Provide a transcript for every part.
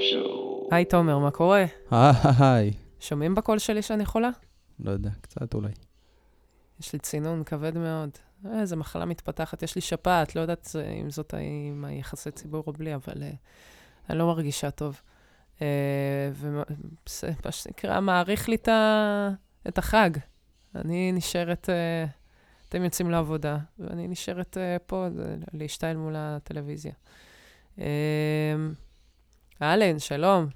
שואו. היי תומר, מה קורה? היי. שומעים בקול שלי שאני חולה? לא יודע, קצת אולי. יש לי צינון כבד מאוד. אה, איזה מחלה מתפתחת, יש לי שפעת, לא יודעת אה, אם זאת עם היחסי ציבור או בלי, אבל אה, אני לא מרגישה טוב. אה, וזה מה שנקרא, מעריך לי את, החג. אני נשארת, אה, אתם יוצאים לעבודה, ואני נשארת אה, פה להשתעל מול הטלוויזיה. אה, אהלן, שלום.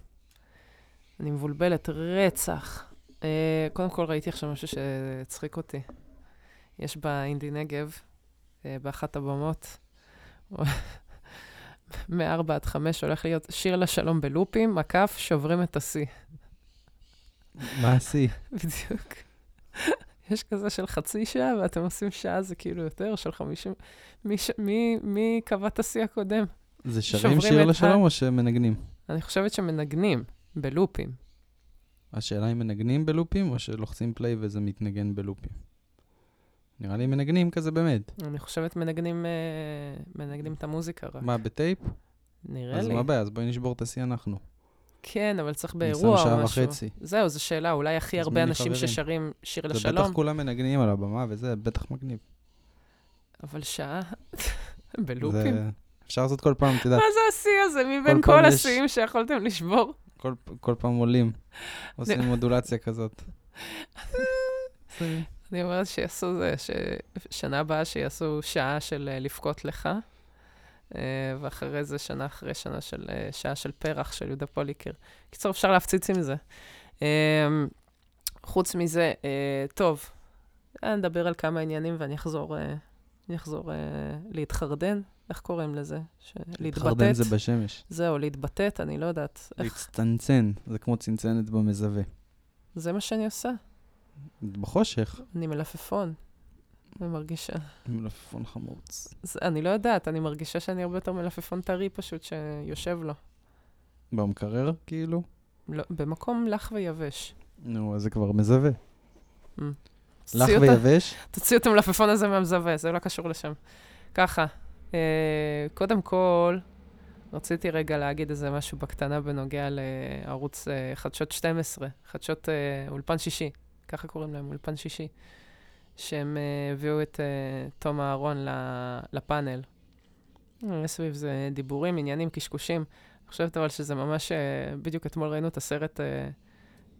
אני מבולבלת רצח. Uh, קודם כל ראיתי עכשיו משהו שהצחיק אותי. יש באינדי נגב, uh, באחת הבמות, מ-4 עד 5 הולך להיות שיר לשלום בלופים, מקף, שוברים את השיא. מה השיא? בדיוק. יש כזה של חצי שעה, ואתם עושים שעה, זה כאילו יותר, של 50... מי, ש... מי, מי קבע את השיא הקודם? זה שרים שיר לשלום ה- או שמנגנים? אני חושבת שמנגנים, בלופים. השאלה אם מנגנים בלופים או שלוחצים פליי וזה מתנגן בלופים. נראה לי מנגנים כזה באמת. אני חושבת מנגנים, אה, מנגנים את המוזיקה רק. מה, בטייפ? נראה אז לי. מה הבעיה? אז בואי נשבור את השיא אנחנו. כן, אבל צריך באירוע או משהו. וחצי. זהו, זו שאלה, אולי הכי הרבה אנשים חברים. ששרים שיר זה לשלום, בטח כולם מנגנים על הבמה וזה בטח מגניב. אבל שעה זה... אפשר לעשות כל פעם, את יודעת, מה זה השיא הזה מבין כל יש- השיאים שיכולתם לשבור? כל- כל פעם עולים. עושים מודולציה כזאת. אני אומרת שיעשו זה, ששנה הבאה שיעשו שעה של אה, לבכות לך, אה, ואחרי זה שנה אחרי שנה של אה, שעה של פרח של יהודה פוליקר. קיצור, אפשר להפציץ עם זה. חוץ מזה, טוב, נדבר על כמה עניינים ואני אחזור, להתחרדן, איך קוראים לזה? ש- להתבטאת. זה בשמש. זהו, להתבטאת, אני לא יודעת. איך, להצטנצן, זה כמו צנצנת במזווה. זה מה שאני עושה. בחושך, אני מלפפון. אני מרגישה. מלפפון חמוץ. זה, אני לא יודעת, אני מרגישה שאני הרבה יותר מלפפון טרי פשוט שיושב לו. במקרר, כאילו? לא, במקום לח ויבש. נו, אז זה כבר מזווה. לח תוציא אותה- ויבש? תוציאו את המלפפון הזה מהמזווה, זה לא קשור לשם. ככה, קודם כל, רציתי רגע להגיד איזה משהו בקטנה בנוגע לערוץ אה, חדשות 12, חדשות אה, אולפן שישי, ככה קוראים להם, אולפן שישי, שהם אה, הביאו את אה, תום אהרון לפאנל. אה, סביב זה דיבורים, עניינים, קשקושים. אני חושבת אבל שזה ממש, אה, בדיוק אתמול ראינו את הסרט אה,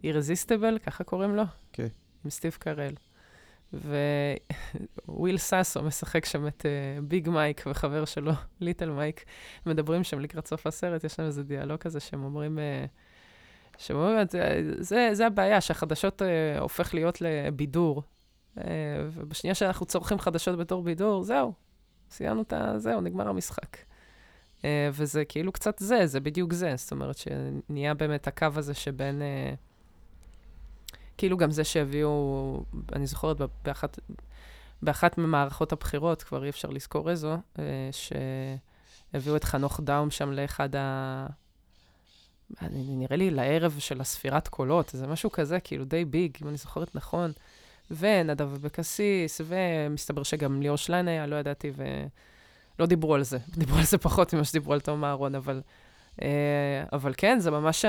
Irresistible, ככה קוראים לו? כן. עם סטיב קרל. וויל סאסו משחק שם את uh, ביג מייק וחבר שלו, ליטל מייק, מדברים שם לקראת סוף הסרט, יש להם איזה דיאלוג כזה שהם אומרים, uh, שהם אומרים, זה, זה, זה הבעיה, שהחדשות uh, הופך להיות לבידור. Uh, ובשנייה שאנחנו צורכים חדשות בתור בידור, זהו, סיימנו את ה... זהו, נגמר המשחק. Uh, וזה כאילו קצת זה, זה בדיוק זה. זאת אומרת שנהיה באמת הקו הזה שבין... Uh, כאילו גם זה שהביאו, אני זוכרת באחת, באחת ממערכות הבחירות, כבר אי אפשר לזכור איזו, אה, שהביאו את חנוך דאום שם לאחד ה... נראה לי לערב של הספירת קולות, זה משהו כזה, כאילו די ביג, אם אני זוכרת נכון. ונדב אבקסיס, ומסתבר שגם ליאור שליין היה, לא ידעתי, ולא דיברו על זה. דיברו על זה פחות ממה שדיברו על תום אהרון, אבל... אה, אבל כן, זה ממש,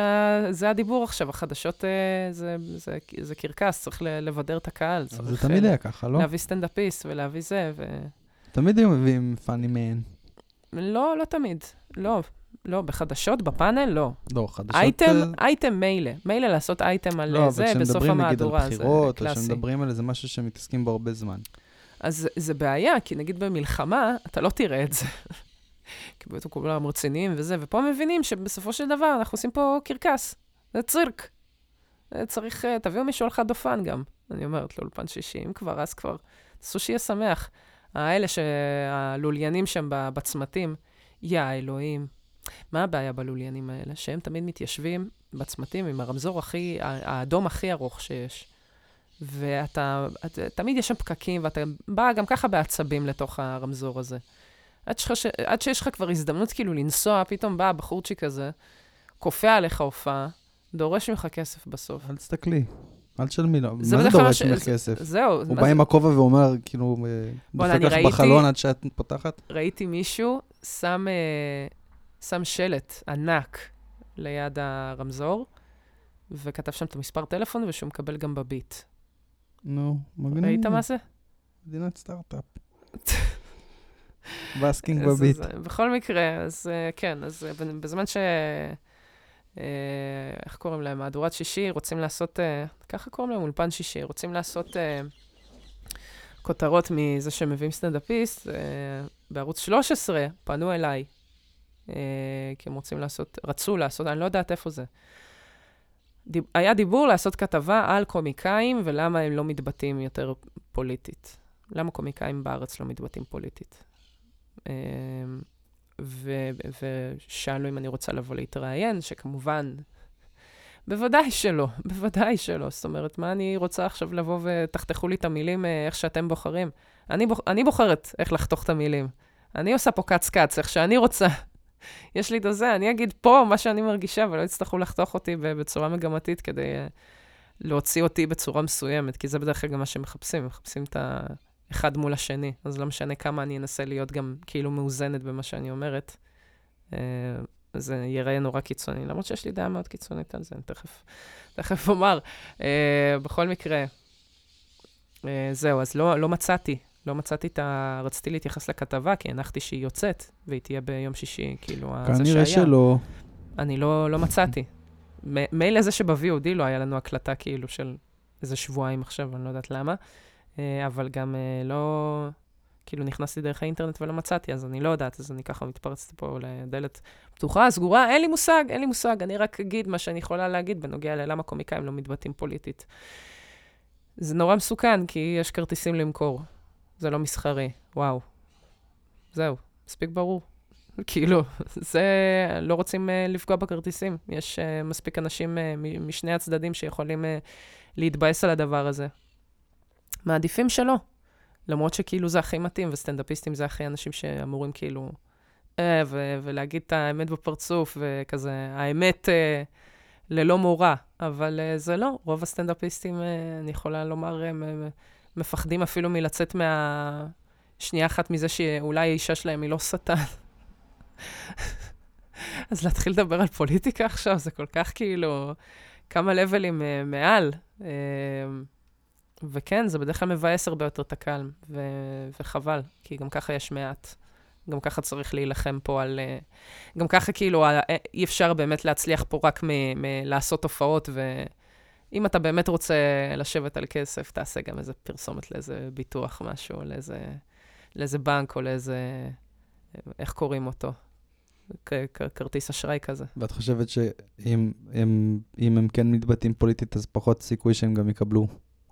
זה הדיבור עכשיו, החדשות אה, זה, זה, זה קרקס, צריך לבדר את הקהל. אבל זה תמיד אה, היה ככה, לא? להביא סטנדאפיסט ולהביא זה, ו... תמיד היו מביאים פאני מן. לא, לא תמיד. לא, לא, בחדשות, בפאנל, לא. לא, חדשות... אייטם, אייטם מילא. מילא לעשות אייטם על לא, אה, אבל זה בסוף כשמדברים נגיד על המהדורה, זה בחירות, או קלאסי. כשמדברים על איזה משהו שמתעסקים בו הרבה זמן. אז זה- זה בעיה, כי נגיד במלחמה, אתה לא תראה את זה. כי בעצם כולם רציניים וזה, ופה מבינים שבסופו של דבר אנחנו עושים פה קרקס. זה צירק. צריך, אה, תביאו מישהו על חד אופן גם. אני אומרת, לאולפן שישי, אם כבר, אז כבר. תעשו שיהיה שמח. האלה שהלוליינים שם בצמתים, יא אלוהים. מה הבעיה בלוליינים האלה? שהם תמיד מתיישבים בצמתים עם הרמזור הכי, האדום הכי ארוך שיש. ואתה, את, תמיד יש שם פקקים, ואתה בא גם ככה בעצבים לתוך הרמזור הזה. עד, שח, ש, עד שיש לך כבר הזדמנות כאילו לנסוע, פתאום בא הבחורצ'יק הזה, כופה עליך הופעה, דורש ממך כסף בסוף. אל תסתכלי, אל תשלמי לו. זה מה זה דורש ממך כסף? זהו, הוא בא עם הכובע ואומר, כאילו, אה, דופק לך ראיתי- בחלון עד שאת פותחת? ראיתי מישהו שם, אה, שם שלט ענק ליד הרמזור, וכתב שם את המספר טלפון, ושהוא מקבל גם בביט. נו, מגניב. ראית מה זה? מדינת סטארט-אפ. busking בביט. בכל מקרה, אז אה, כן, אז אה, בזמן ש... אה, איך קוראים להם? מהדורת שישי, רוצים לעשות, ככה קוראים להם, אולפן שישי, רוצים לעשות כותרות מזה שמביאים סטנדאפיסט. בערוץ 13 פנו אליי, כי הם רוצים לעשות, רצו לעשות, אני לא יודעת איפה זה. דיב, היה דיבור לעשות כתבה על קומיקאים ולמה הם לא מתבטאים יותר פוליטית. למה קומיקאים בארץ לא מתבטאים פוליטית? אמ, ו- ושאלו אם אני רוצה לבוא להתראיין, שכמובן, בוודאי שלא, בוודאי שלא. זאת אומרת, מה אני רוצה עכשיו לבוא ותחתכו לי את המילים אה, איך שאתם בוחרים? אני, בוח, אני בוחרת איך לחתוך את המילים. אני עושה פה קץ-קץ, איך שאני רוצה. יש לי את הזה, אני אגיד פה מה שאני מרגישה, ולא יצטרכו לחתוך אותי בצורה מגמתית כדי uh, להוציא אותי בצורה מסוימת, כי זה בדרך כלל גם מה שמחפשים, מחפשים את האחד מול השני. אז לא משנה כמה אני אנסה להיות גם כאילו מאוזנת במה שאני אומרת, uh, זה ייראה נורא קיצוני, למרות שיש לי דעה מאוד קיצונית על זה, אני תכף, תכף אומר. Uh, בכל מקרה, uh, זהו, אז לא, לא מצאתי, לא מצאתי את ה... רציתי להתייחס לכתבה, כי הנחתי שהיא יוצאת, והיא תהיה ביום שישי, כאילו, זה כנראה שהיה. שלא. אני לא, לא מצאתי. מילא זה שב-VOD לא היה לנו הקלטה כאילו של איזה שבועיים עכשיו, אני לא יודעת למה, אה, אבל גם אה, לא, כאילו נכנסתי דרך האינטרנט ולא מצאתי, אז אני לא יודעת, אז אני ככה מתפרצת פה לדלת פתוחה, סגורה, אין לי מושג, אין לי מושג, אני רק אגיד מה שאני יכולה להגיד בנוגע ללמה קומיקאים לא מתבטאים פוליטית. זה נורא מסוכן, כי יש כרטיסים למכור. זה לא מסחרי, וואו. זהו, מספיק ברור. כאילו, זה, לא רוצים uh, לפגוע בכרטיסים. יש uh, מספיק אנשים uh, משני הצדדים שיכולים uh, להתבאס על הדבר הזה. מעדיפים שלא. למרות שכאילו זה הכי מתאים, וסטנדאפיסטים זה הכי אנשים שאמורים כאילו, אה, ו- ולהגיד את האמת בפרצוף, וכזה, האמת אה, ללא מורא. אבל אה, זה לא, רוב הסטנדאפיסטים, אה, אני יכולה לומר, הם אה, מפחדים אפילו מלצאת מה... שנייה אחת מזה שאולי האישה שלהם היא לא שטן. אז להתחיל לדבר על פוליטיקה עכשיו, זה כל כך כאילו כמה לבלים uh, מעל. Uh, וכן, זה בדרך כלל מבאס הרבה יותר את הקהל, ו- וחבל, כי גם ככה יש מעט. גם ככה צריך להילחם פה על... Uh, גם ככה כאילו ה- אי אפשר באמת להצליח פה רק מ- מלעשות הופעות, ואם אתה באמת רוצה לשבת על כסף, תעשה גם איזה פרסומת לאיזה ביטוח, משהו, לאיזה, לאיזה בנק או לאיזה... איך קוראים אותו? כרטיס אשראי כזה. ואת חושבת שאם הם, הם כן מתבטאים פוליטית, אז פחות סיכוי שהם גם יקבלו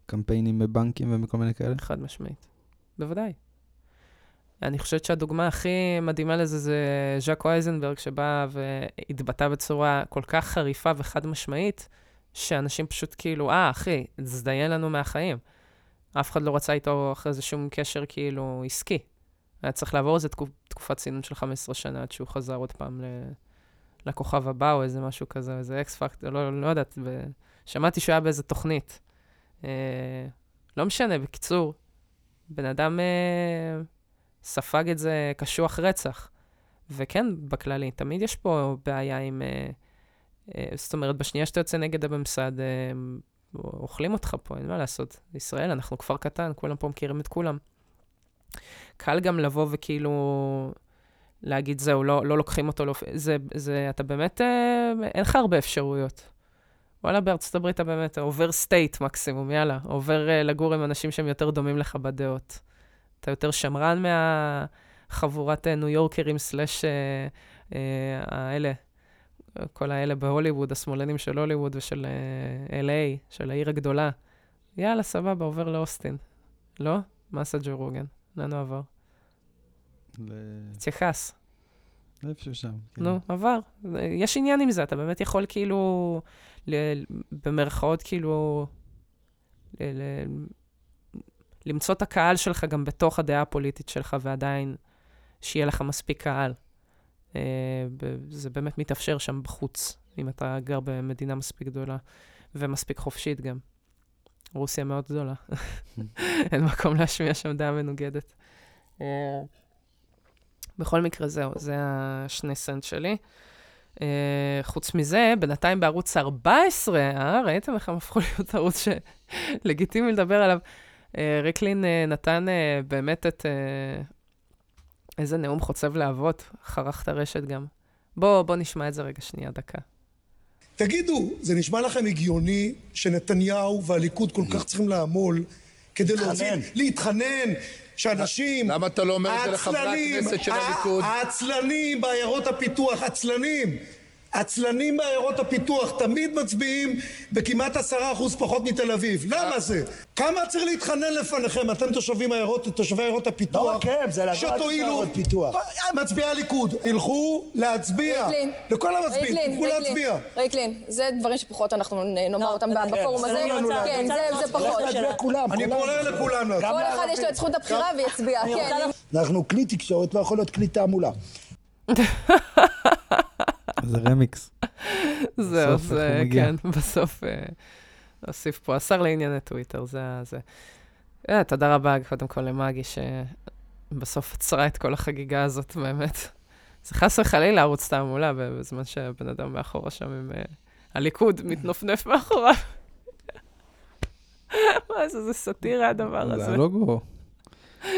קמפיינים בבנקים ומכל מיני כאלה? חד משמעית. בוודאי. אני חושבת שהדוגמה הכי מדהימה לזה זה ז'אקו אייזנברג, שבא והתבטא בצורה כל כך חריפה וחד משמעית, שאנשים פשוט כאילו, אה, אחי, תזדיין לנו מהחיים. אף אחד לא רצה איתו אחרי זה שום קשר כאילו עסקי. היה צריך לעבור איזה תקופ, תקופת צינון של 15 שנה עד שהוא חזר עוד פעם ל, לכוכב הבא או איזה משהו כזה, איזה אקס פקטור, לא, לא יודעת. שמעתי שהוא היה באיזה תוכנית. אה, לא משנה, בקיצור, בן אדם אה, ספג את זה קשוח רצח. וכן, בכללי, תמיד יש פה בעיה עם... אה, אה, זאת אומרת, בשנייה שאתה יוצא נגד הממסד, אה, אוכלים אותך פה, אין מה לעשות. ישראל, אנחנו כפר קטן, כולם פה מכירים את כולם. קל גם לבוא וכאילו להגיד, זהו, לא, לא לוקחים אותו, לא, זה, זה, אתה באמת, אה, אין לך הרבה אפשרויות. וואלה, בארצות הברית אתה באמת עובר state מקסימום, יאללה. עובר uh, לגור עם אנשים שהם יותר דומים לך בדעות. אתה יותר שמרן מהחבורת uh, ניו יורקרים slash uh, האלה, כל האלה בהוליווד, השמאלנים של הוליווד ושל uh, LA, של העיר הגדולה. יאללה, סבבה, עובר לאוסטין. לא? עשה ג'ו רוגן? לאן הוא עבר? ל- תתייחס. לאיפשהו שם. כן. נו, עבר. יש עניין עם זה, אתה באמת יכול כאילו, ל- במרכאות כאילו, ל- ל- למצוא את הקהל שלך גם בתוך הדעה הפוליטית שלך, ועדיין שיהיה לך מספיק קהל. אה, זה באמת מתאפשר שם בחוץ, אם אתה גר במדינה מספיק גדולה ומספיק חופשית גם. רוסיה מאוד גדולה. אין מקום להשמיע שם דעה מנוגדת. בכל מקרה, זהו, זה השני סנט שלי. Uh, חוץ מזה, בינתיים בערוץ 14, אה, ראיתם איך הם הפכו להיות ערוץ שלגיטימי לדבר עליו? Uh, ריקלין uh, נתן uh, באמת את... Uh, איזה נאום חוצב להבות, חרך את הרשת גם. בואו בוא נשמע את זה רגע שנייה, דקה. תגידו, זה נשמע לכם הגיוני שנתניהו והליכוד כל כך צריכים לעמול כדי להוציא, להתחנן, שאנשים... למה אתה לא אומר את זה לחברי הכנסת של הליכוד? העצלנים בעיירות הפיתוח, עצלנים. עצלנים בעיירות הפיתוח תמיד מצביעים בכמעט עשרה אחוז פחות מתל אביב. למה זה? כמה צריך להתחנן לפניכם, אתם תושבים עיירות, תושבי עיירות הפיתוח? לא רק הם, זה לדעת עיירות פיתוח. מצביעי הליכוד, תלכו להצביע. רייקלין. לכל המצביעים, תלכו להצביע. רייקלין, זה דברים שפחות אנחנו נאמר אותם בפורום הזה. כן, זה פחות. אני פונה לכולם. כל אחד יש לו את זכות הבחירה ויצביע, כן. אנחנו כלי תקשורת, לא יכול להיות כלי תעמולה. זה רמיקס. זהו, זה. כן, בסוף אה, נוסיף פה, השר לענייני טוויטר, זה. זה. אה, תודה רבה קודם כל למאגי, שבסוף עצרה את כל החגיגה הזאת, באמת. זה חס וחלילה ערוץ תעמולה, בזמן שהבן אדם מאחורה שם עם אה, הליכוד מתנפנף מאחוריו. מה זה, זה סאטירה הדבר זה הזה. הלוגו.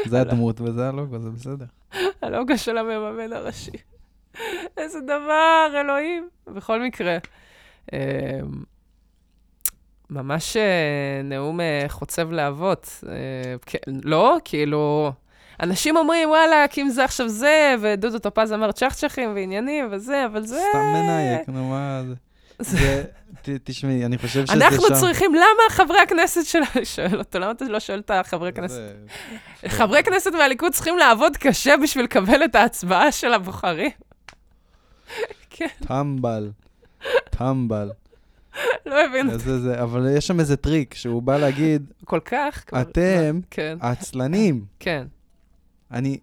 זה הדמות וזה הלוגו, זה בסדר. הלוגו של המממן הראשי. איזה דבר, אלוהים. בכל מקרה, אה, ממש אה, נאום אה, חוצב להבות. אה, לא, כאילו, אנשים אומרים, וואלה, אם זה עכשיו זה, ודודו טופז אמר צ'חצ'חים ועניינים וזה, אבל זה... סתם מנאייק, נו מה זה. זה, ת- תשמעי, אני חושב שזה שם... אנחנו צריכים, למה חברי הכנסת של... שואל אותו, למה אתה לא שואל את החברי כנסת? חברי כנסת מהליכוד צריכים לעבוד קשה בשביל לקבל את ההצבעה של הבוחרים. כן, טמבל. טמבל. לא הבין זה, זה, אבל יש שם איזה טריק, שהוא בא להגיד, כל כך. אתם כן, עצלנים. כן. אני...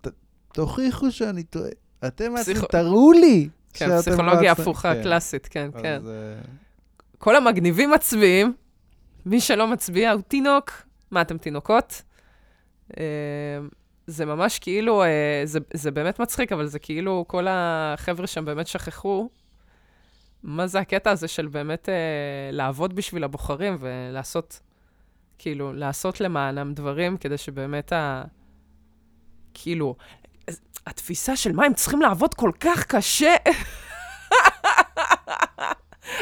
ת- תוכיחו שאני טועה. אתם עצלנים, תראו לי כן, פסיכולוגיה עצלנים." הפוכה, כן. קלאסית, כן, אז, כן. אה, כל המגניבים מצביעים, מי שלא מצביע הוא תינוק. מה, אתם תינוקות? זה ממש כאילו, אה, זה, זה באמת מצחיק, אבל זה כאילו כל החבר'ה שם באמת שכחו מה זה הקטע הזה של באמת אה, לעבוד בשביל הבוחרים ולעשות, כאילו, לעשות למענם דברים כדי שבאמת ה... כאילו, התפיסה של מה, הם צריכים לעבוד כל כך קשה?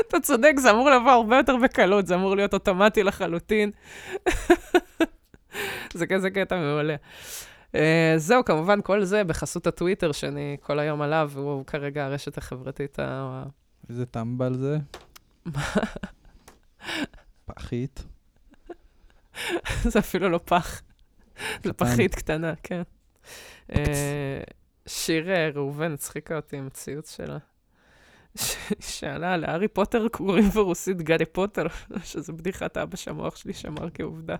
אתה צודק, זה אמור לבוא הרבה יותר בקלות, זה אמור להיות אוטומטי לחלוטין. זה כזה קטע מעולה. Uh, זהו, כמובן, כל זה בחסות הטוויטר, שאני כל היום עליו, והוא כרגע הרשת החברתית ה... איזה טמבל זה? פחית. זה אפילו לא פח. זה. פחית קטנה, כן. אה, שיר אה, ראובן הצחיקה אותי עם הציוץ שלה. שאלה, להארי פוטר קוראים ברוסית גארי פוטר, שזה בדיחת אבא שהמוח שלי שמר כעובדה.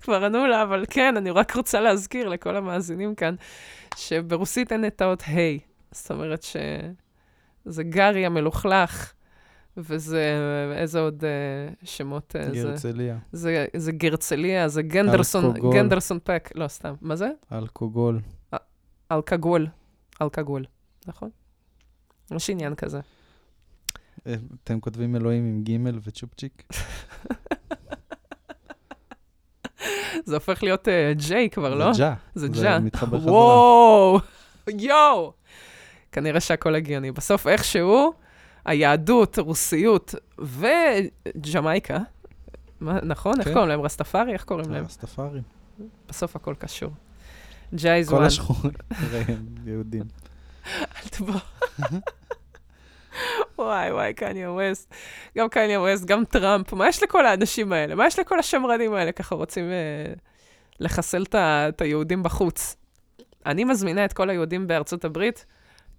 כבר ענו לה, אבל כן, אני רק רוצה להזכיר לכל המאזינים כאן, שברוסית אין את האות ה', זאת אומרת שזה גארי המלוכלך, וזה, איזה עוד אה, שמות אה, זה? גרצליה. זה, זה גרצליה, זה גנדרסון, אלכוגול. גנדרסון פק, לא, סתם. מה זה? אלכוגול. אלכגול. אלכגול, נכון? יש עניין כזה. אה, אתם כותבים אלוהים עם גימל וצ'ופצ'יק? זה הופך להיות אה, ג'יי כבר, לא? זה ג'ה. זה ג'ה. מתחבר חזרה. וואו! יואו! כנראה שהכל הגיוני. בסוף איכשהו, היהדות, רוסיות וג'מייקה, מה, נכון? איך כן. קוראים להם? רסטפארי? איך קוראים להם? רסטפארי. בסוף הכל קשור. ג'יי כל זואן. השחורים יהודים. אל תבוא. וואי, וואי, קניה ווסט. גם קניה ווסט, גם טראמפ. מה יש לכל האנשים האלה? מה יש לכל השמרנים האלה? ככה רוצים אה, לחסל את היהודים בחוץ. אני מזמינה את כל היהודים בארצות הברית,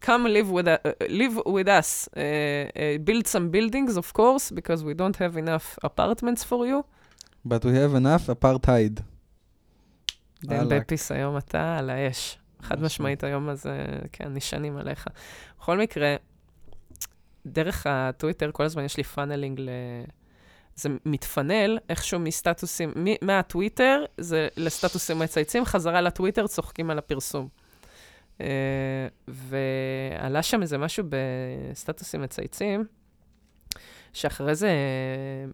come live with, uh, live with us. Uh, uh, build some buildings, of course, because we don't have enough apartments for you. But we have enough apartheid. דן. בפיס, היום אתה על האש. חד משהו. משמעית היום הזה, כן, נשענים עליך. בכל מקרה, דרך הטוויטר, כל הזמן יש לי funneling ל... זה מתפנל איכשהו מסטטוסים, מ- מהטוויטר זה לסטטוסים מצייצים, חזרה לטוויטר, צוחקים על הפרסום. אה, ועלה שם איזה משהו בסטטוסים מצייצים, שאחרי זה, אה,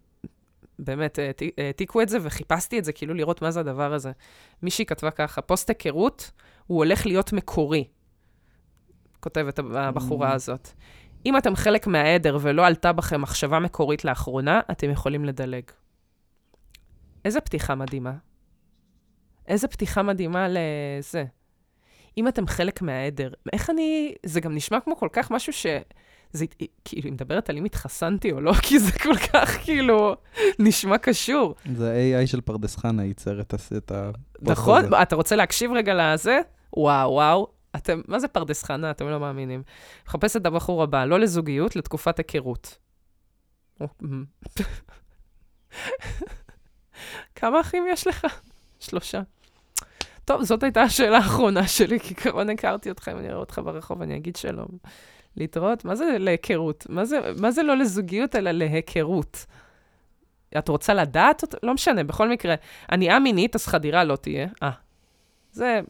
באמת, העתיקו את זה וחיפשתי את זה, כאילו לראות מה זה הדבר הזה. מישהי כתבה ככה, פוסט היכרות, הוא הולך להיות מקורי, כותבת הבחורה mm. הזאת. אם אתם חלק מהעדר ולא עלתה בכם מחשבה מקורית לאחרונה, אתם יכולים לדלג. איזה פתיחה מדהימה. איזה פתיחה מדהימה לזה. אם אתם חלק מהעדר, איך אני... זה גם נשמע כמו כל כך משהו ש... זה כאילו, היא מדברת על אם התחסנתי או לא, כי זה כל כך כאילו נשמע קשור. זה AI של פרדס חנה ייצר את הפוסט הזה. נכון, אתה רוצה להקשיב רגע לזה? וואו, וואו. אתם, מה זה פרדס חנה? אתם לא מאמינים. מחפש את הבחור הבא, לא לזוגיות, לתקופת היכרות. כמה אחים יש לך? שלושה. טוב, זאת הייתה השאלה האחרונה שלי, כי כמובן הכרתי אותך, אם אני אראה אותך ברחוב, אני אגיד שלום. להתראות? מה זה להיכרות? מה זה, מה זה לא לזוגיות, אלא להיכרות? את רוצה לדעת? לא משנה, בכל מקרה, אני א-מינית, אז חדירה לא תהיה. אה, זה...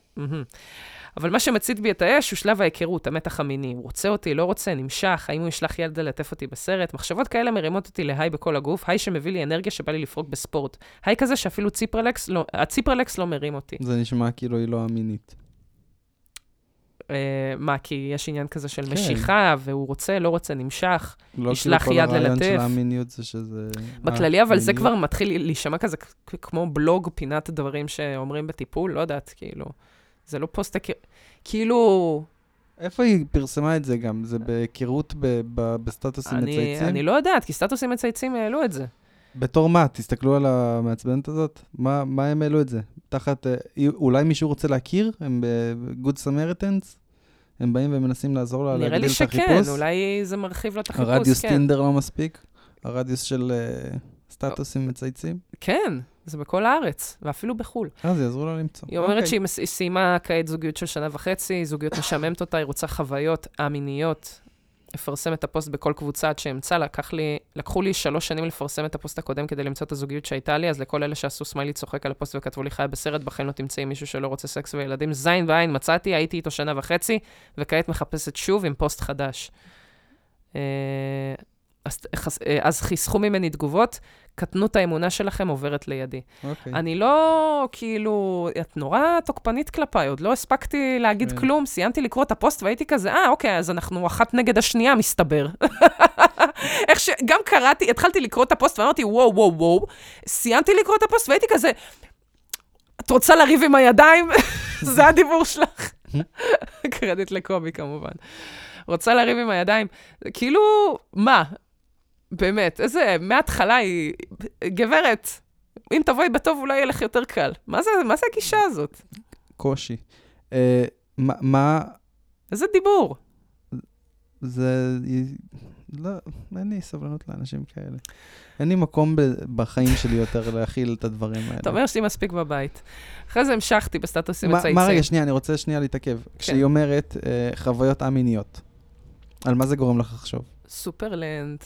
אבל מה שמצית בי את האש הוא שלב ההיכרות, המתח המיני. הוא רוצה אותי, לא רוצה, נמשך, האם הוא ישלח יד ללטף אותי בסרט? מחשבות כאלה מרימות אותי להיי בכל הגוף, היי שמביא לי אנרגיה שבא לי לפרוק בספורט. היי כזה שאפילו ציפרלקס לא, הציפרלקס לא מרים אותי. זה נשמע כאילו היא לא אמינית. Uh, מה, כי יש עניין כזה של כן. משיכה, והוא רוצה, לא רוצה, נמשך, לא ישלח כאילו יד ללטף. לא כאילו כל הרעיון של המיניות זה שזה... בכללי, אבל זה כבר מתחיל להישמע כזה כמו בלוג, פינת דברים שאומרים בטיפול, לא יודעת, כאילו. זה לא פוסט הכיר... כאילו... איפה היא פרסמה את זה גם? זה בהיכרות בסטטוסים אני, מצייצים? אני לא יודעת, כי סטטוסים מצייצים העלו את זה. בתור מה? תסתכלו על המעצבנת הזאת. מה, מה הם העלו את זה? תחת... אה, אולי מישהו רוצה להכיר? הם ב-Good Samaritans? הם באים ומנסים לעזור לה להגדיל את החיפוש? נראה לי שכן, אולי זה מרחיב לו את החיפוש, כן. הרדיוס טינדר לא מספיק? הרדיוס של uh, סטטוסים מצייצים? כן, זה בכל הארץ, ואפילו בחו"ל. אה, זה יעזור לה למצוא. היא אומרת okay. שהיא סיימה כעת זוגיות של שנה וחצי, זוגיות משעממת אותה, היא רוצה חוויות א-מיניות. לפרסם את הפוסט בכל קבוצה עד שאמצא, לקח לי, לקחו לי שלוש שנים לפרסם את הפוסט הקודם כדי למצוא את הזוגיות שהייתה לי, אז לכל אלה שעשו סמיילי צוחק על הפוסט וכתבו לי חיה בסרט, בחיים לא תמצאי מישהו שלא רוצה סקס וילדים, זין ועין מצאתי, הייתי איתו שנה וחצי, וכעת מחפשת שוב עם פוסט חדש. אז, אה, אז חיסכו ממני תגובות, קטנות האמונה שלכם עוברת לידי. Okay. אוקיי. אני לא, כאילו, את נורא תוקפנית כלפיי, עוד לא הספקתי להגיד okay. כן. כלום, סיימתי לקרוא את הפוסט והייתי כזה, אה, אוקיי, אז אנחנו אחת נגד השנייה, מסתבר. איך ש... גם קראתי, התחלתי לקרוא את הפוסט ואמרתי, וואו, וואו, וואו, סיימתי לקרוא את הפוסט והייתי כזה, את רוצה לריב עם הידיים? זה הדיבור שלך. קרדיט לקובי, כמובן. רוצה לריב עם הידיים. כאילו, מה? באמת, איזה, מההתחלה היא, גברת, אם תבואי בטוב אולי יהיה לך יותר קל. מה זה, מה זה הגישה הזאת? קושי. אה, מה... איזה דיבור. זה... לא, אין לי סבלנות לאנשים כאלה. אין לי מקום בחיים שלי יותר להכיל את הדברים האלה. אתה אומר לי מספיק בבית. אחרי זה המשכתי בסטטוסים מצייצים. מה רגע, שנייה, אני רוצה שנייה להתעכב. כן. כשהיא אומרת אה, חוויות א-מיניות, על מה זה גורם לך לחשוב? סופרלנד,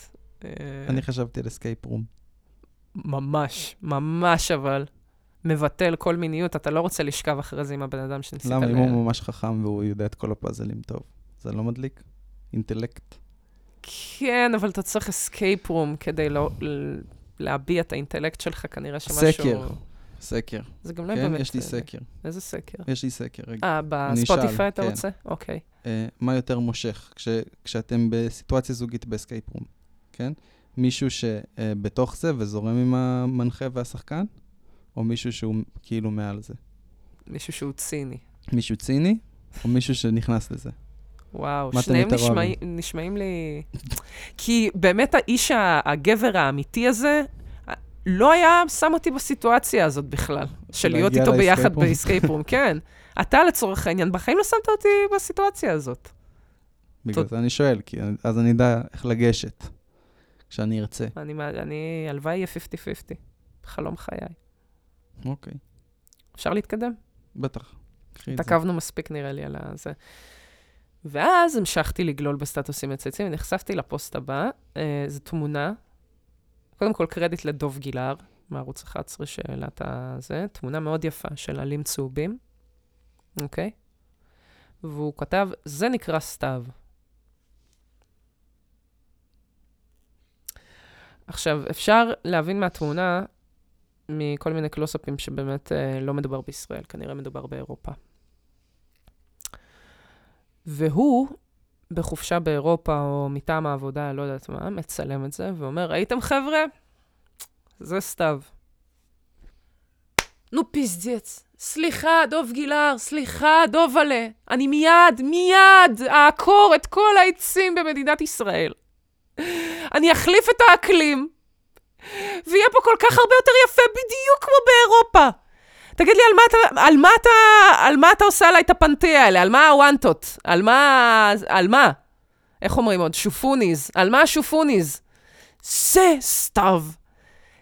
אני חשבתי על escape room. ממש, ממש אבל. מבטל כל מיניות, אתה לא רוצה לשכב אחרי זה עם הבן אדם שניסית למה? אם הוא ממש חכם והוא יודע את כל הפאזלים טוב, זה לא מדליק? אינטלקט? כן, אבל אתה צריך escape room כדי לא, להביע את האינטלקט שלך, כנראה שמשהו... סקר. סקר. זה גם לא כן, באמת... יש לי סקר. איזה סקר? יש לי סקר, רגע. אה, בספוטיפיי אתה כן. רוצה? אוקיי. Uh, מה יותר מושך? כש, כשאתם בסיטואציה זוגית ב escape room. כן? מישהו שבתוך זה וזורם עם המנחה והשחקן, או מישהו שהוא כאילו מעל זה? מישהו שהוא ציני. מישהו ציני, או מישהו שנכנס לזה? וואו, שניהם נשמע, נשמעים לי... כי באמת האיש, הגבר האמיתי הזה, לא היה שם אותי בסיטואציה הזאת בכלל, של להיות איתו ביחד ב escape room כן. אתה לצורך העניין, בחיים לא שמת אותי בסיטואציה הזאת. בגלל זה אני שואל, כי אז אני אדע איך לגשת. כשאני ארצה. אני, אני הלוואי יהיה 50-50. חלום חיי. אוקיי. אפשר להתקדם? בטח. התעכבנו מספיק, נראה לי, על הזה. ואז המשכתי לגלול בסטטוסים מצייצים, ונחשפתי לפוסט הבא. אה, זו תמונה, קודם כל קרדיט לדוב גילהר, מערוץ 11 שהעלה את הזה, תמונה מאוד יפה של עלים צהובים, אוקיי? והוא כתב, זה נקרא סתיו. עכשיו, אפשר להבין מהתמונה מכל מיני קלוסאפים שבאמת אה, לא מדובר בישראל, כנראה מדובר באירופה. והוא, בחופשה באירופה או מטעם העבודה, לא יודעת מה, מצלם את זה ואומר, ראיתם חבר'ה? זה סתיו. נו פיזדיאץ, סליחה, דוב גילהר, סליחה, דוב עלה. אני מיד, מיד אעקור את כל העצים במדינת ישראל. אני אחליף את האקלים, ויהיה פה כל כך הרבה יותר יפה, בדיוק כמו באירופה. תגיד לי, על מה אתה, על מה אתה, על מה אתה עושה עליי את הפנטיה האלה? על מה הוואנטות? על מה, על מה? איך אומרים עוד? שופוניז. על מה השופוניז? זה סתיו.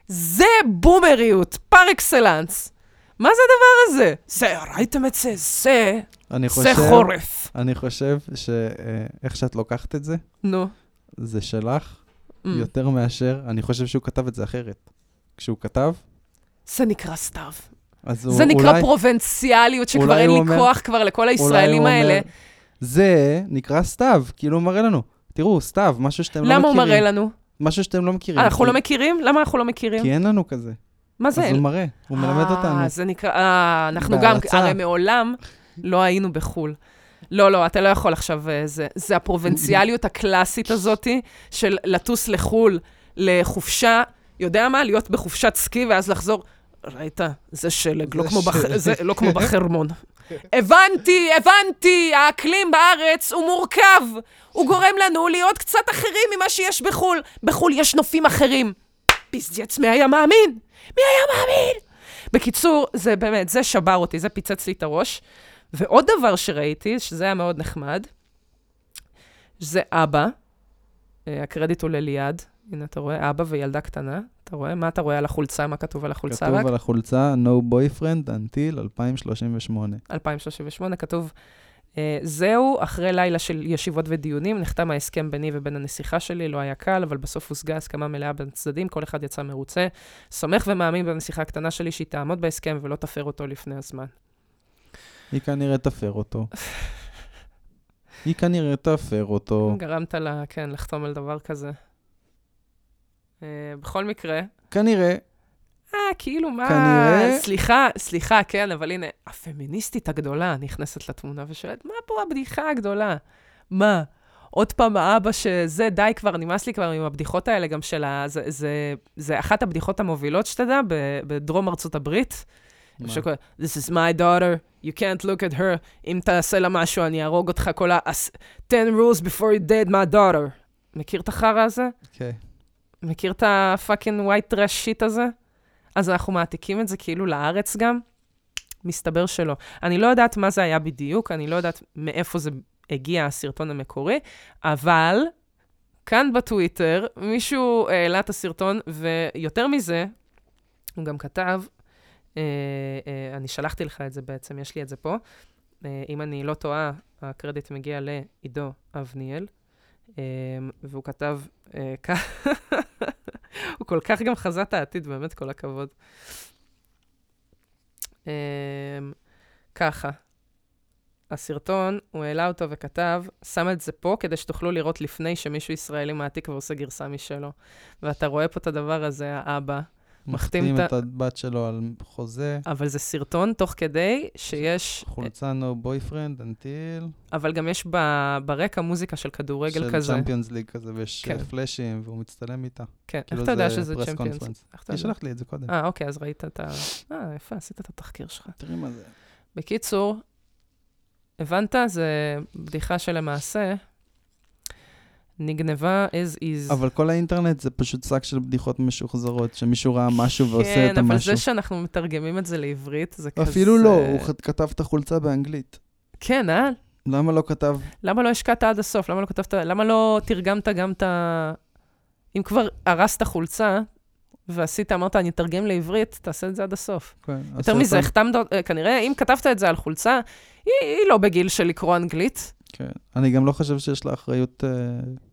זה בומריות, פר אקסלנס. מה זה הדבר הזה? זה, ראיתם את זה? זה, אני זה חושב, חורף. אני חושב שאיך שאת לוקחת את זה, נו. זה שלך Mm. יותר מאשר, אני חושב שהוא כתב את זה אחרת. כשהוא כתב, זה נקרא סתיו. אז הוא זה נקרא אולי, פרובנציאליות, שכבר אין לי אומר- כוח כבר לכל הישראלים האלה. אומר, זה נקרא סתיו, כאילו הוא מראה לנו. תראו, סתיו, משהו שאתם לא מכירים. למה הוא מראה לנו? משהו שאתם לא מכירים. אנחנו כי- לא מכירים? למה אנחנו לא מכירים? כי אין לנו כזה. מה זה? אז הוא מראה, הוא מלמד אותנו. אה, זה נקרא... אה, אנחנו גם. הרי מעולם לא היינו בחו"ל. לא, לא, אתה לא יכול עכשיו... אה, זה, זה הפרובנציאליות הקלאסית הזאתי של לטוס לחו"ל לחופשה, יודע מה? להיות בחופשת סקי ואז לחזור. ראית? זה שלג, לא כמו, בח... זה לא כמו בחרמון. הבנתי, הבנתי, האקלים בארץ הוא מורכב. הוא גורם לנו להיות קצת אחרים ממה שיש בחו"ל. בחו"ל יש נופים אחרים. פיזדיאץ, מי היה מאמין? מי היה מאמין? בקיצור, זה באמת, זה שבר אותי, זה פיצץ לי את הראש. ועוד דבר שראיתי, שזה היה מאוד נחמד, זה אבא, אה, הקרדיט הוא לליעד, הנה אתה רואה, אבא וילדה קטנה, אתה רואה? מה אתה רואה על החולצה? מה כתוב על החולצה רק? כתוב על החולצה, no boyfriend until 2038. 2038, כתוב, אה, זהו, אחרי לילה של ישיבות ודיונים, נחתם ההסכם ביני ובין הנסיכה שלי, לא היה קל, אבל בסוף הושגה הסכמה מלאה בין הצדדים, כל אחד יצא מרוצה. סומך ומאמין בנסיכה הקטנה שלי שהיא תעמוד בהסכם ולא תפר אותו לפני הזמן. היא כנראה תפר אותו. היא כנראה תפר אותו. גרמת לה, כן, לחתום על דבר כזה. אה, בכל מקרה, כנראה, אה, כאילו, מה... כנראה- סליחה, סליחה, כן, אבל הנה, הפמיניסטית הגדולה נכנסת לתמונה ושואלת, מה פה הבדיחה הגדולה? מה? עוד פעם האבא שזה, די כבר, נמאס לי כבר עם הבדיחות האלה, גם של ה... זה, זה, זה אחת הבדיחות המובילות, שתדע, בדרום ארצות הברית. מה? שקורא, This is my daughter, you can't look at her, אם תעשה לה משהו, אני אהרוג אותך כל ה... 10 rules before you dead my daughter. מכיר את החרא הזה? כן. מכיר את הפאקינג white trash שיט הזה? אז אנחנו מעתיקים את זה כאילו לארץ גם? מסתבר שלא. אני לא יודעת מה זה היה בדיוק, אני לא יודעת מאיפה זה הגיע, הסרטון המקורי, אבל כאן בטוויטר מישהו העלה את הסרטון, ויותר מזה, הוא גם כתב, אני שלחתי לך את זה בעצם, יש לי את זה פה. אה, אם אני לא טועה, הקרדיט מגיע לעידו אבניאל, אה, והוא כתב אה, כך, הוא כל כך גם חזה את העתיד, באמת כל הכבוד. אה, ככה, הסרטון, הוא העלה אותו וכתב, שם את זה פה כדי שתוכלו לראות לפני שמישהו ישראלי מעתיק ועושה גרסה משלו. ואתה רואה פה את הדבר הזה, האבא, מחתים את הבת שלו על חוזה, אבל זה סרטון תוך כדי שיש, חולצה no boyfriend until... אבל גם יש ב- ברקע מוזיקה של כדורגל של כזה. צ'מפיונס ליג כזה, ויש כן. אה, פלאשים, והוא מצטלם איתה. כן, איך כאילו אתה יודע זה שזה צ'מפיונס? היא? שלחת לי את זה קודם. אה, אוקיי, אז ראית את ה... אה, יפה, עשית את התחקיר שלך. תראי מה זה. בקיצור, הבנת? זה בדיחה שלמעשה נגנבה as is. אבל כל האינטרנט זה פשוט שק של בדיחות משוחזרות, שמישהו ראה משהו ועושה כן, את אבל המשהו. זה שאנחנו מתרגמים את זה לעברית, זה כזה... אפילו לא, הוא כתב את החולצה באנגלית. כן, אה? למה לא כתב? למה לא השקעת עד הסוף? למה לא כתבת... למה לא תרגמת גם את ה... אם כבר הרסת חולצה, ועשית, אמרת, אני אתרגם לעברית, תעשה את זה עד הסוף. כן, יותר מזה, החתמת, אה, כנראה, אם כתבת את זה על חולצה, היא, היא לא בגיל של לקרוא אנגלית, כן. אני גם לא חושב שיש לה אחריות אה,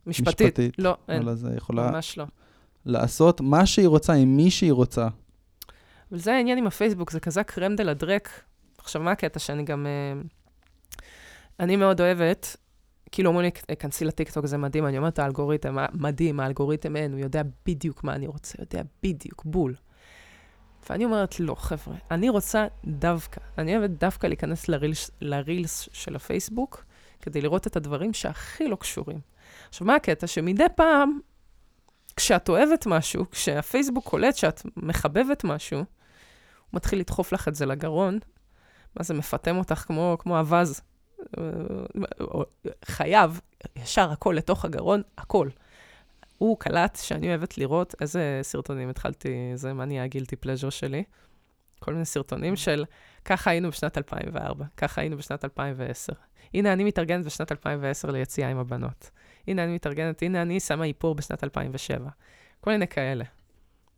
משפטית. משפטית. לא, אין, אלא זה יכולה ממש לא. לעשות מה שהיא רוצה עם מי שהיא רוצה. אבל זה העניין עם הפייסבוק, זה כזה קרם דה לה דרק. עכשיו, מה הקטע שאני גם... אה, אני מאוד אוהבת, כאילו אומרים לי, כנסי לטיקטוק, זה מדהים, אני אומרת, האלגוריתם, מדהים, האלגוריתם אין, הוא יודע בדיוק מה אני רוצה, יודע בדיוק, בול. ואני אומרת, לא, חבר'ה, אני רוצה דווקא, אני אוהבת דווקא להיכנס לרילס, לרילס של הפייסבוק, כדי לראות את הדברים שהכי לא קשורים. עכשיו, מה הקטע? שמדי פעם, כשאת אוהבת משהו, כשהפייסבוק קולט שאת מחבבת משהו, הוא מתחיל לדחוף לך את זה לגרון, מה זה מפטם אותך כמו, כמו אווז. חייב, ישר הכל לתוך הגרון, הכל. הוא קלט שאני אוהבת לראות איזה סרטונים התחלתי, זה מה נהיה הגילטי פלז'ר שלי. כל מיני סרטונים של ככה היינו בשנת 2004, ככה היינו בשנת 2010. הנה, אני מתארגנת בשנת 2010 ליציאה עם הבנות. הנה, אני מתארגנת, הנה, אני שמה איפור בשנת 2007. כל מיני כאלה.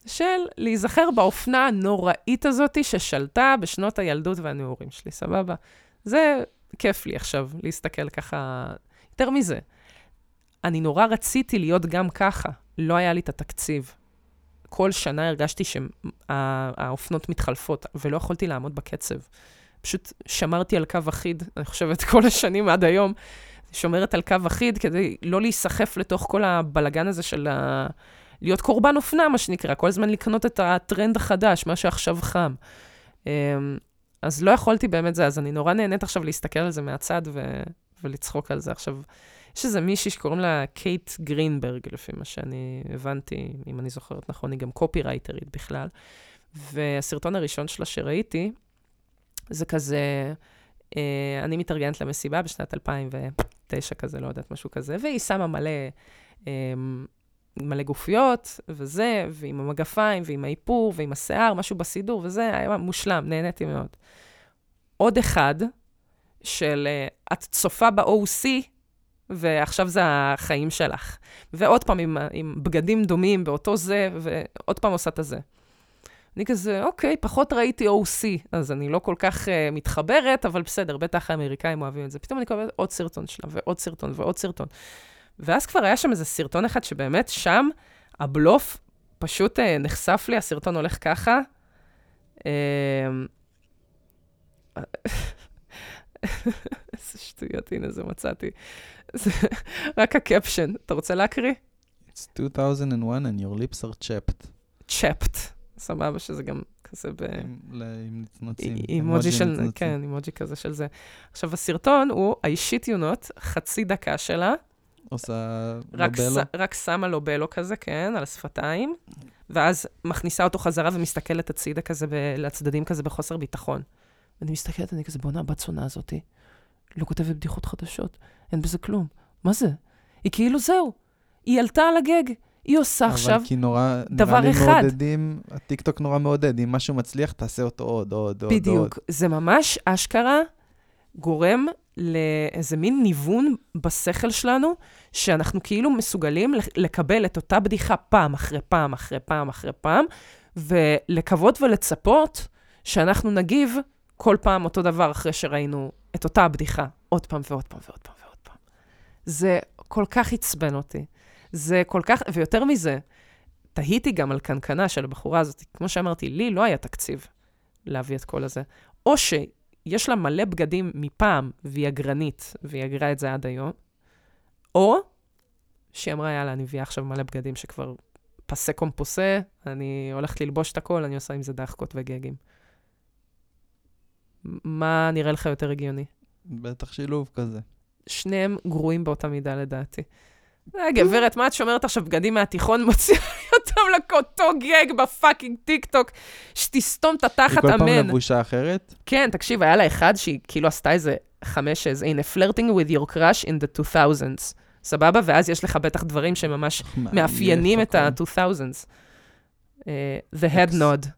של להיזכר באופנה הנוראית הזאת ששלטה בשנות הילדות והנעורים שלי, סבבה? זה כיף לי עכשיו להסתכל ככה. יותר מזה, אני נורא רציתי להיות גם ככה, לא היה לי את התקציב. כל שנה הרגשתי שהאופנות מתחלפות, ולא יכולתי לעמוד בקצב. פשוט שמרתי על קו אחיד, אני חושבת, כל השנים עד היום, שומרת על קו אחיד כדי לא להיסחף לתוך כל הבלגן הזה של ה... להיות קורבן אופנה, מה שנקרא, כל הזמן לקנות את הטרנד החדש, מה שעכשיו חם. אז לא יכולתי באמת זה, אז אני נורא נהנית עכשיו להסתכל על זה מהצד ו... ולצחוק על זה. עכשיו, יש איזה מישהי שקוראים לה קייט גרינברג, לפי מה שאני הבנתי, אם אני זוכרת נכון, היא גם קופירייטרית בכלל. והסרטון הראשון שלה שראיתי, זה כזה, אה, אני מתארגנת למסיבה בשנת 2009 כזה, לא יודעת, משהו כזה, והיא שמה מלא, אה, מלא גופיות, וזה, ועם המגפיים, ועם האיפור, ועם השיער, משהו בסידור, וזה היה מושלם, נהניתי מאוד. עוד אחד, של אה, את צופה ב-OC, ועכשיו זה החיים שלך. ועוד פעם עם, עם בגדים דומים באותו זה, ועוד פעם עושה את הזה. אני כזה, אוקיי, פחות ראיתי OC, אז אני לא כל כך uh, מתחברת, אבל בסדר, בטח האמריקאים אוהבים את זה. פתאום אני קוראת עוד סרטון שלה, ועוד סרטון, ועוד סרטון. ואז כבר היה שם איזה סרטון אחד שבאמת שם הבלוף פשוט uh, נחשף לי, הסרטון הולך ככה. Uh, איזה שטויות, הנה זה מצאתי. רק הקפשן. אתה רוצה להקריא? It's 2001 and your lips are chapped. chapped. סבבה, שזה גם כזה ב... עם נצנוצים. אימוג'י של, כן, אימוג'י כזה של זה. עכשיו, הסרטון הוא האישית יונות, חצי דקה שלה. עושה לובלו? רק שמה לובלו כזה, כן, על השפתיים, ואז מכניסה אותו חזרה ומסתכלת הצידה כזה, לצדדים כזה בחוסר ביטחון. ואני מסתכלת, אני כזה, בואנה, הבת זונה הזאתי. לא כותבת בדיחות חדשות, אין בזה כלום. מה זה? היא כאילו זהו, היא עלתה על הגג, היא עושה עכשיו אבל כי נורא, דבר נראה לי אחד. מעודדים, הטיקטוק נורא מעודד, אם משהו מצליח, תעשה אותו עוד, עוד, עוד, בדיוק. עוד. זה ממש אשכרה גורם לאיזה מין ניוון בשכל שלנו, שאנחנו כאילו מסוגלים לקבל את אותה בדיחה פעם אחרי פעם אחרי פעם אחרי פעם, ולקוות ולצפות שאנחנו נגיב כל פעם אותו דבר אחרי שראינו את אותה הבדיחה, עוד פעם ועוד פעם ועוד פעם ועוד פעם. זה כל כך עצבן אותי. זה כל כך, ויותר מזה, תהיתי גם על קנקנה של הבחורה הזאת. כמו שאמרתי, לי לא היה תקציב להביא את כל הזה. או שיש לה מלא בגדים מפעם, והיא אגרנית, והיא אגרה את זה עד היום, או שהיא אמרה, יאללה, אני מביאה עכשיו מלא בגדים שכבר passé composé, אני הולכת ללבוש את הכל, אני עושה עם זה דחקות וגגים. מה נראה לך יותר הגיוני? בטח שילוב כזה. שניהם גרועים באותה מידה לדעתי. אה, גברת, מה את שומרת עכשיו בגדים מהתיכון, מוציאה אותם לאותו גג ב fucking טיק טוק, שתסתום את התחת אמן. היא כל פעם לבושה אחרת? כן, תקשיב, היה לה אחד שהיא כאילו עשתה איזה חמש, איזה, הנה, flirting with your crush in the 2000s, סבבה? ואז יש לך בטח דברים שממש מאפיינים את ה-2000s. אה, the head nod.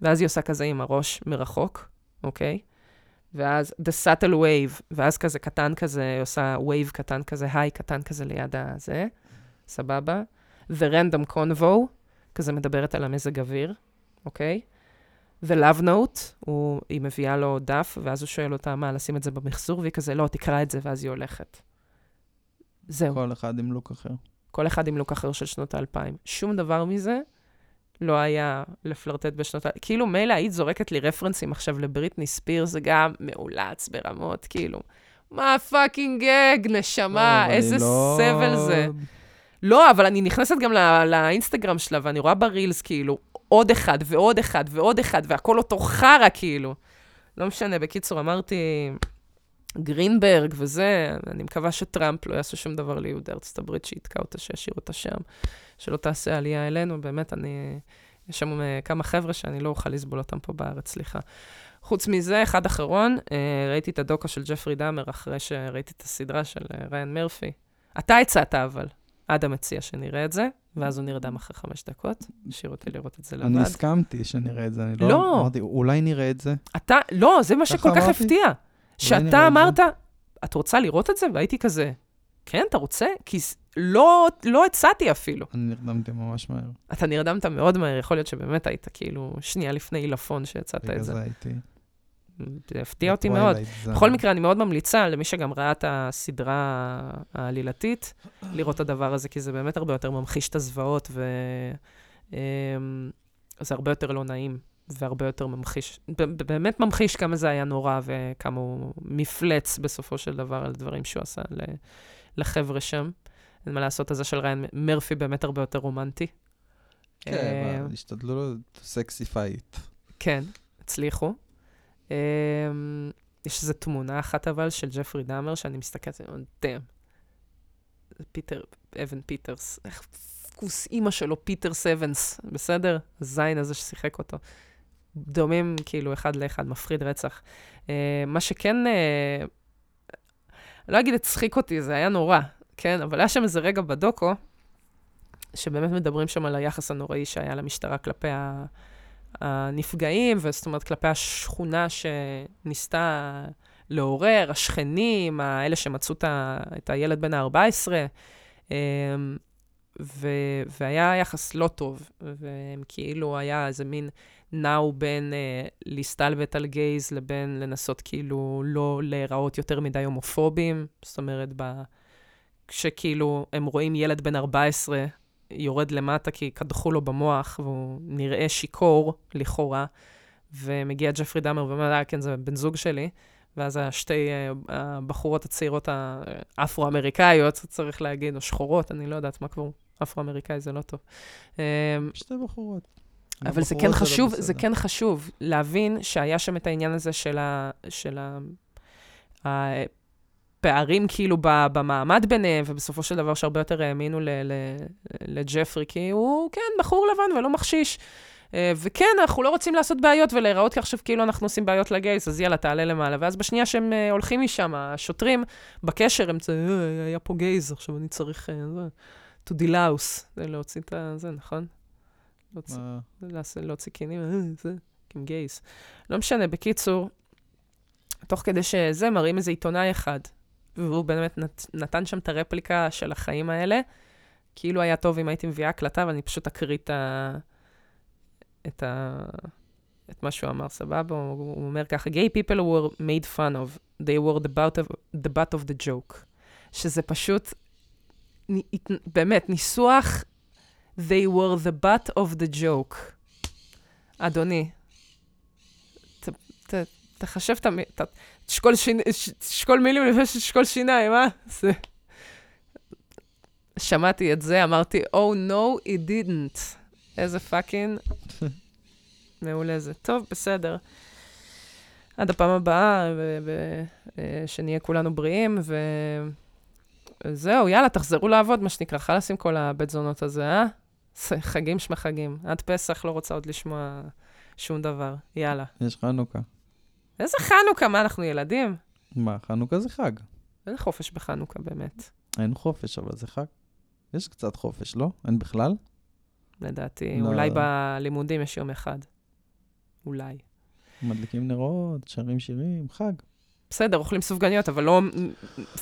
ואז היא עושה כזה עם הראש מרחוק, אוקיי? ואז The Subtle Wave, ואז כזה קטן כזה, עושה Wave קטן כזה, היי קטן כזה ליד הזה, סבבה. The Random Convo, כזה מדברת על המזג אוויר, אוקיי? The Love Note, הוא, היא מביאה לו דף, ואז הוא שואל אותה, מה, לשים את זה במחזור? והיא כזה, לא, תקרא את זה, ואז היא הולכת. זהו. כל אחד עם לוק אחר. כל אחד עם לוק אחר של שנות האלפיים. שום דבר מזה לא היה לפלרטט בשנות ה... כאילו, מילא היית זורקת לי רפרנסים עכשיו לבריטני ספירס, זה גם מאולץ ברמות, כאילו. מה fucking גג, נשמה, אני איזה לא- סבל זה. לא, אבל אני נכנסת גם לא, לאינסטגרם שלה, ואני רואה ב reels, כאילו, עוד אחד ועוד אחד ועוד אחד, והכל אותו חרא, כאילו. לא משנה, בקיצור, אמרתי, גרינברג וזה, אני מקווה שטראמפ לא יעשו שום דבר ליהודי ארצות הברית, שיתקע אותה, שישאיר אותה שם, שלא תעשה עלייה אלינו, באמת, אני... יש שם אה, כמה חבר'ה שאני לא אוכל לסבול אותם פה בארץ, סליחה. חוץ מזה, אחד אחרון, אה, ראיתי את הדוקו של ג'פרי דאמר אחרי שראיתי את הסדרה של אה, ריין מרפי. אתה הצעת אבל, אדם הציע שנראה את זה, ואז הוא נרדם אחרי חמש דקות, השאיר אותי לראות את זה לבד. אני הסכמתי שנראה את זה, אני לא... לא. אמרתי, אולי נראה את זה. אתה, לא, זה מה שכל כך. הפתיע. שאתה. אמרת, את רוצה לראות את זה? והייתי כזה, כן, אתה רוצה? כי לא, לא הצעתי אפילו. אני נרדמתי ממש מהר. אתה נרדמת מאוד מהר, יכול להיות שבאמת היית כאילו שנייה לפני עילפון שהצעת בגלל את זה. זה הייתי... זה הפתיע אותי מאוד. בכל מקרה, אני מאוד ממליצה למי שגם ראה את הסדרה העלילתית, לראות את הדבר הזה, כי זה באמת הרבה יותר ממחיש את הזוועות, וזה הרבה יותר לא נעים, והרבה יותר ממחיש, באמת ממחיש כמה זה היה נורא, וכמה הוא מפלץ בסופו של דבר על דברים שהוא עשה לחבר'ה שם. אין מה לעשות, הזה של ריין מרפי באמת הרבה יותר רומנטי. כן, אה, השתדלו it. כן, הצליחו. Um, יש איזו תמונה אחת אבל של ג'פרי דאמר, שאני מסתכלת עליה, damn. זה פיטר, אבן פיטרס. איך כוס אימא שלו, פיטרס אבנס, בסדר? הזין הזה ששיחק אותו. דומים כאילו אחד לאחד, מפחיד רצח. אה, מה שכן, אה, לא אגיד הצחיק אותי, זה היה נורא, כן? אבל היה שם איזה רגע בדוקו, שבאמת מדברים שם על היחס הנוראי שהיה למשטרה כלפי. הנפגעים, וזאת אומרת, כלפי השכונה שניסתה לעורר, השכנים, האלה שמצאו את הילד בן ה-14, ו- והיה יחס לא טוב, והם כאילו היה איזה מין נעו בין אה, להסתלבט על גייז לבין לנסות כאילו לא להיראות יותר מדי הומופובים, זאת אומרת, ב... כשכאילו הם רואים ילד בן 14 יורד למטה כי קדחו לו במוח, והוא נראה שיכור, לכאורה, ומגיע ג'פרי דאמר ואומר, אה, כן, זה בן זוג שלי, ואז השתי אה, הבחורות הצעירות האפרו-אמריקאיות, צריך להגיד, או שחורות, אני לא יודעת מה כבר, אפרו-אמריקאי זה לא טוב. אה, שתי בחורות. אבל זה כן לא חשוב, זה. כן חשוב להבין שהיה שם את העניין הזה של ה... של ה... הפערים כאילו ב- במעמד ביניהם, ובסופו של דבר שהרבה יותר האמינו לג'פרי, כי הוא, כן, בחור לבן ולא מחשיש. אה, וכן, אנחנו לא רוצים לעשות בעיות ולהיראות כעכשיו כאילו אנחנו עושים בעיות לגייס, אז יאללה, תעלה למעלה. ואז בשנייה שהם אה, הולכים משם, השוטרים בקשר, הם צועקים, "אה, היה פה גייז, עכשיו אני צריך, זה, to delouse, זה להוציא את. זה, נכון? להוציא, מה- לעשות- להוציא קינים, אה, זה, עם גייס. לא משנה, בקיצור, תוך כדי שזה, מראים איזה עיתונאי אחד, והוא באמת נת, נתן שם את הרפליקה של החיים האלה. כאילו היה טוב אם הייתי מביאה הקלטה, אבל אני פשוט אקריא את ה... את ה... את מה שהוא אמר, סבבה? הוא, הוא אומר ככה, gay people were made fun of, they were the butt of the, butt of the joke. שזה פשוט, באמת, ניסוח, they were the butt of the joke. אדוני, ת, ת, תחשב את המ... ת- תשקול, שיני, ש- תשקול מילים לפני שתשקול שיניים, אה? זה... שמעתי את זה, אמרתי, Oh no, he didn't. איזה fucking. מעולה זה. טוב, בסדר. עד הפעם הבאה, ו- ו- אה, שנהיה כולנו בריאים, וזהו, יאללה, תחזרו לעבוד, מה שנקרא, חלאס עם כל הבית זונות הזה, אה? חגים שמה חגים. עד פסח לא רוצה עוד לשמוע שום דבר. יאללה. יש חנוכה. איזה חנוכה? מה, אנחנו ילדים? מה, חנוכה זה חג. אין חופש בחנוכה, באמת. אין חופש, אבל זה חג. יש קצת חופש, לא? אין בכלל? לדעתי. לא. אולי בלימודים יש יום אחד. אולי. מדליקים נרות, שרים שירים, חג. בסדר, אוכלים סופגניות, אבל לא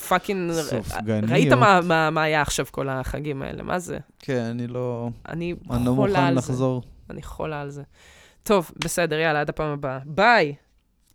fucking... סופגניות. ראית מה, מה, מה היה עכשיו כל החגים האלה? מה זה? כן, אני לא... אני אני לא חולה מוכן על זה. לחזור. אני חולה על זה. טוב, בסדר, יאללה, עד הפעם הבאה. ביי!